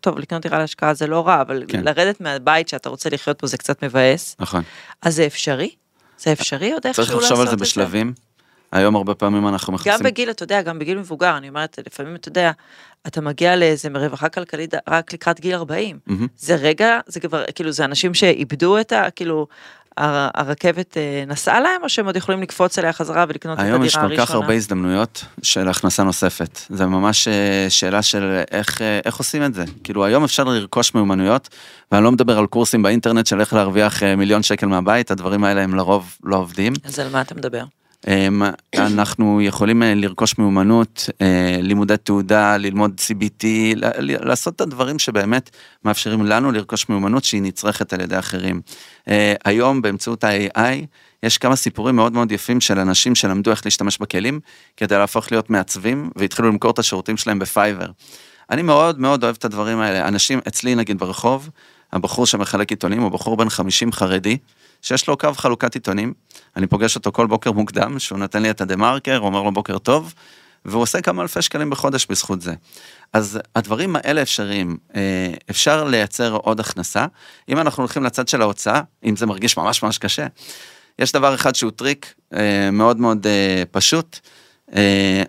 טוב, לקנות דירה להשקעה זה לא רע, אבל כן. לרדת מהבית שאתה רוצה לחיות בו זה קצת מבאס. נכון. אז זה אפשרי? זה אפשרי עוד איכשהו צריך לעשות את זה? לחשוב על זה בשלבים. היום הרבה פעמים אנחנו גם מכניסים... בגיל, אתה יודע, גם בגיל מבוגר, אני אומרת, לפעמים אתה יודע, אתה מגיע לאיזה רווחה כלכלית רק לקראת גיל 40. מהמם. זה רגע, זה כבר, כאילו, זה אנשים שאיבדו את ה... כאילו, הרכבת אה, נסעה להם, או שהם עוד יכולים לקפוץ אליה חזרה ולקנות את היום הדירה יש הראשונה? כל כך הרבה הזדמנויות של הכנסה נוספת. זה ממש אה, שאלה של איך, אה, איך עושים את זה. כאילו היום אפשר לרכוש מיומנויות, ואני לא מדבר על קורסים באינטרנט של איך להרוויח מיליון שקל מהבית, הדברים האלה הם לרוב לא עובדים. אז על מה אתה מדבר? אמ, אנחנו יכולים אה, לרכוש מיומנות, אה, לימודי תעודה, ללמוד CBT, לעשות את הדברים שבאמת מאפשרים לנו לרכוש מיומנות שהיא נצרכת על ידי אחרים. אה, היום באמצעות ה-AI יש כמה סיפורים מאוד מאוד יפים של אנשים שלמדו איך להשתמש בכלים כדי להפוך להיות מעצבים והתחילו למכור את השירותים שלהם בפייבר. אני מאוד מאוד אוהב את הדברים האלה. אנשים אצלי נגיד ברחוב, הבחור שמחלק עיתונים הוא בחור בן 50 חרדי, שיש לו קו חלוקת עיתונים. אני פוגש אותו כל בוקר מוקדם, שהוא נותן לי את הדה מרקר, אומר לו בוקר טוב, והוא עושה כמה אלפי שקלים בחודש בזכות זה. אז הדברים האלה אפשריים, אה, אפשר לייצר עוד הכנסה. אם אנחנו הולכים לצד של ההוצאה, אם זה מרגיש ממש ממש קשה, יש דבר אחד שהוא טריק אה, מאוד מאוד אה, פשוט.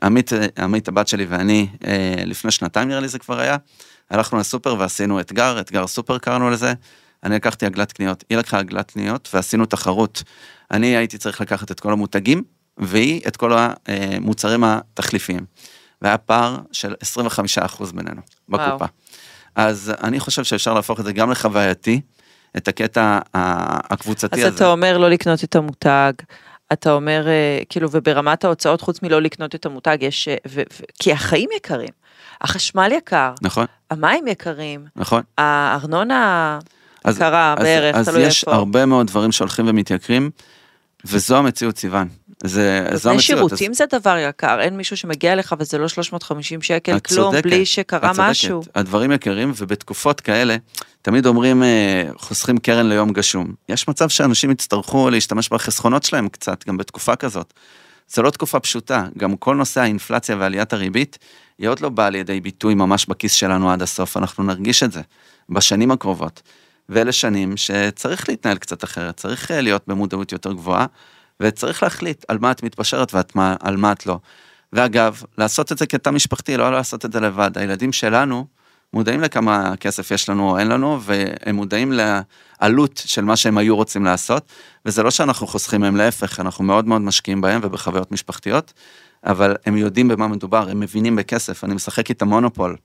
עמית, עמית הבת שלי ואני, לפני שנתיים נראה לי זה כבר היה, הלכנו לסופר ועשינו אתגר, אתגר סופר קראנו לזה. אני לקחתי עגלת קניות, היא לקחה עגלת קניות ועשינו תחרות. אני הייתי צריך לקחת את כל המותגים, והיא את כל המוצרים התחליפיים. והיה פער של 25% בינינו, וואו. בקופה. אז אני חושב שאפשר להפוך את זה גם לחווייתי, את הקטע הקבוצתי אז הזה. אתה אומר לא לקנות את המותג, אתה אומר, אה, כאילו, וברמת ההוצאות, חוץ מלא לקנות את המותג, יש... אה, ו- ו- כי החיים יקרים, החשמל יקר, נכון, המים יקרים, נכון. הארנונה אז- יקרה אז- בערך, אז תלוי יש איפה. הרבה מאוד דברים שהולכים ומתייקרים, וזו המציאות, סיוון. זה, זו המציאות. שירותים זה דבר יקר, אין מישהו שמגיע אליך וזה לא 350 שקל, כלום, צודקת, בלי שקרה את צודקת. משהו. הדברים יקרים, ובתקופות כאלה, תמיד אומרים, אה, חוסכים קרן ליום גשום. יש מצב שאנשים יצטרכו להשתמש בחסכונות שלהם קצת, גם בתקופה כזאת. זו לא תקופה פשוטה, גם כל נושא האינפלציה ועליית הריבית, היא עוד לא באה לידי ביטוי ממש בכיס שלנו עד הסוף, אנחנו נרגיש את זה בשנים הקרובות. ואלה שנים שצריך להתנהל קצת אחרת, צריך אה, להיות במודעות יותר גבוהה, וצריך להחליט על מה את מתפשרת ועל מה את לא. ואגב, לעשות את זה כתא משפחתי, לא לעשות את זה לבד. הילדים שלנו מודעים לכמה כסף יש לנו או אין לנו, והם מודעים לעלות של מה שהם היו רוצים לעשות, וזה לא שאנחנו חוסכים מהם, להפך, אנחנו מאוד מאוד משקיעים בהם ובחוויות משפחתיות, אבל הם יודעים במה מדובר, הם מבינים בכסף, אני משחק איתם מונופול.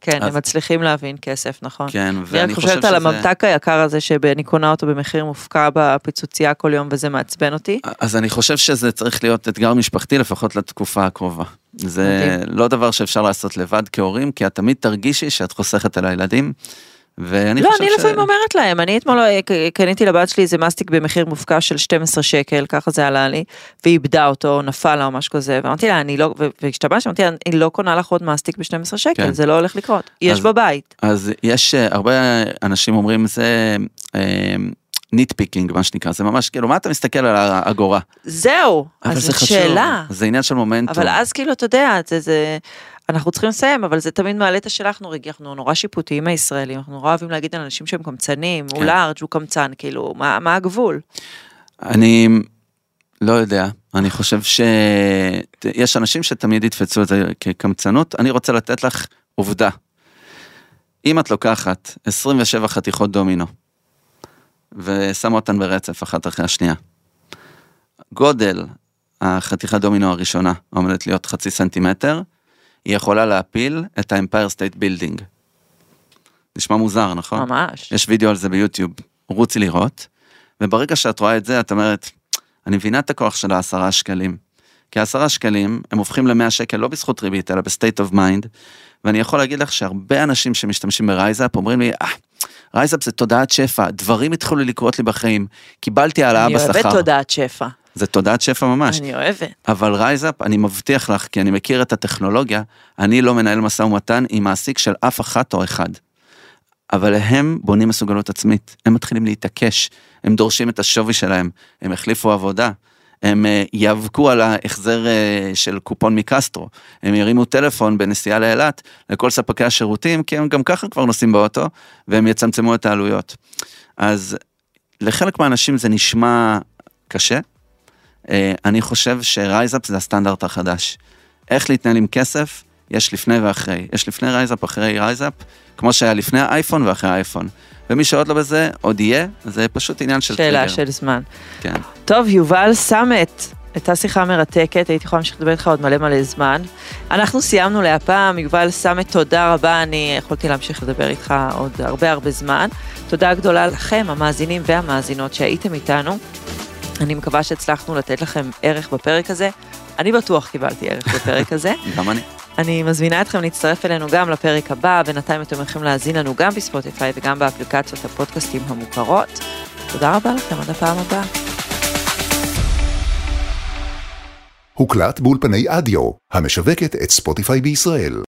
כן, אז- הם מצליחים להבין כסף, נכון. כן, אני ואני חושב חושבת על שזה... הממתק היקר הזה שאני קונה אותו במחיר מופקע בפיצוצייה כל יום וזה מעצבן אותי. אז אני חושב שזה צריך להיות אתגר משפחתי לפחות לתקופה הקרובה. זה מדהים. לא דבר שאפשר לעשות לבד כהורים, כי את תמיד תרגישי שאת חוסכת על הילדים. ואני לא, חושב אני ש... לפעמים אומרת להם, אני אתמול אה, קניתי לבת שלי איזה מסטיק במחיר מופקע של 12 שקל, ככה זה עלה לי, והיא איבדה אותו, נפל לה או משהו כזה, ואמרתי לה, אני לא, והשתמשתי, אמרתי לה, אני לא קונה לך עוד מסטיק ב-12 שקל, כן. זה לא הולך לקרות, יש אז- בבית. אז יש אה, הרבה אנשים אומרים זה nitpicking מה שנקרא זה ממש כאילו מה אתה מסתכל על האגורה. זהו, אז זה זאת חשוב, שאלה. זה עניין של מומנטום. אבל אז כאילו, אתה יודע, זה, זה, אנחנו צריכים לסיים, אבל זה תמיד מעלה את השאלה, אנחנו, רגע, אנחנו נורא שיפוטיים הישראלים, אנחנו נורא אוהבים להגיד על אנשים שהם קמצנים, הוא כן. לארג', הוא קמצן, כאילו, מה, מה הגבול? אני לא יודע, אני חושב שיש אנשים שתמיד יתפסו את זה כקמצנות, אני רוצה לתת לך עובדה. אם את לוקחת 27 חתיכות דומינו, ושמה אותן ברצף אחת אחרי השנייה, גודל החתיכת דומינו הראשונה עומדת להיות חצי סנטימטר, היא יכולה להפיל את האמפייר סטייט בילדינג. נשמע מוזר, נכון? ממש. יש וידאו על זה ביוטיוב, רוצי לראות, וברגע שאת רואה את זה, את אומרת, אני מבינה את הכוח של העשרה שקלים. כי העשרה שקלים, הם הופכים למאה שקל לא בזכות ריבית, אלא ב state of mind, ואני יכול להגיד לך שהרבה אנשים שמשתמשים ברייזאפ אומרים לי, אה, רייזאפ זה תודעת שפע, דברים התחילו לקרות לי בחיים, קיבלתי העלאה אני בשכר. אוהבת תודעת שפע. זה תודעת שפע ממש. אני אוהבת. אבל רייזאפ, אני מבטיח לך, כי אני מכיר את הטכנולוגיה, אני לא מנהל משא ומתן עם מעסיק של אף אחת או אחד. אבל הם בונים מסוגלות עצמית, הם מתחילים להתעקש, הם דורשים את השווי שלהם, הם החליפו עבודה, הם אה, ייאבקו על ההחזר אה, של קופון מקסטרו, הם ירימו טלפון בנסיעה לאילת לכל ספקי השירותים, כי הם גם ככה כבר נוסעים באוטו, והם יצמצמו את העלויות. אז לחלק מהאנשים זה נשמע קשה, אני חושב שרייזאפ זה הסטנדרט החדש. איך להתנהל עם כסף, יש לפני ואחרי. יש לפני רייזאפ, אחרי רייזאפ, כמו שהיה לפני האייפון ואחרי האייפון. ומי שעוד לא בזה, עוד יהיה, זה פשוט עניין של שאלה טריגר. של זמן. כן. טוב, יובל סמט, הייתה שיחה מרתקת, הייתי יכולה להמשיך לדבר איתך עוד מלא מלא זמן. אנחנו סיימנו להפעם, יובל סמט, תודה רבה, אני יכולתי להמשיך לדבר איתך עוד הרבה הרבה זמן. תודה גדולה לכם, המאזינים והמאזינות שהייתם איתנו. אני מקווה שהצלחנו לתת לכם ערך בפרק הזה. אני בטוח קיבלתי ערך בפרק הזה. גם אני. אני מזמינה אתכם להצטרף אלינו גם לפרק הבא, בינתיים אתם יכולים להאזין לנו גם בספוטיפיי וגם באפליקציות הפודקאסטים המוכרות. תודה רבה לכם, עד הפעם הבאה. הוקלט באולפני אדיו, המשווקת את ספוטיפיי בישראל.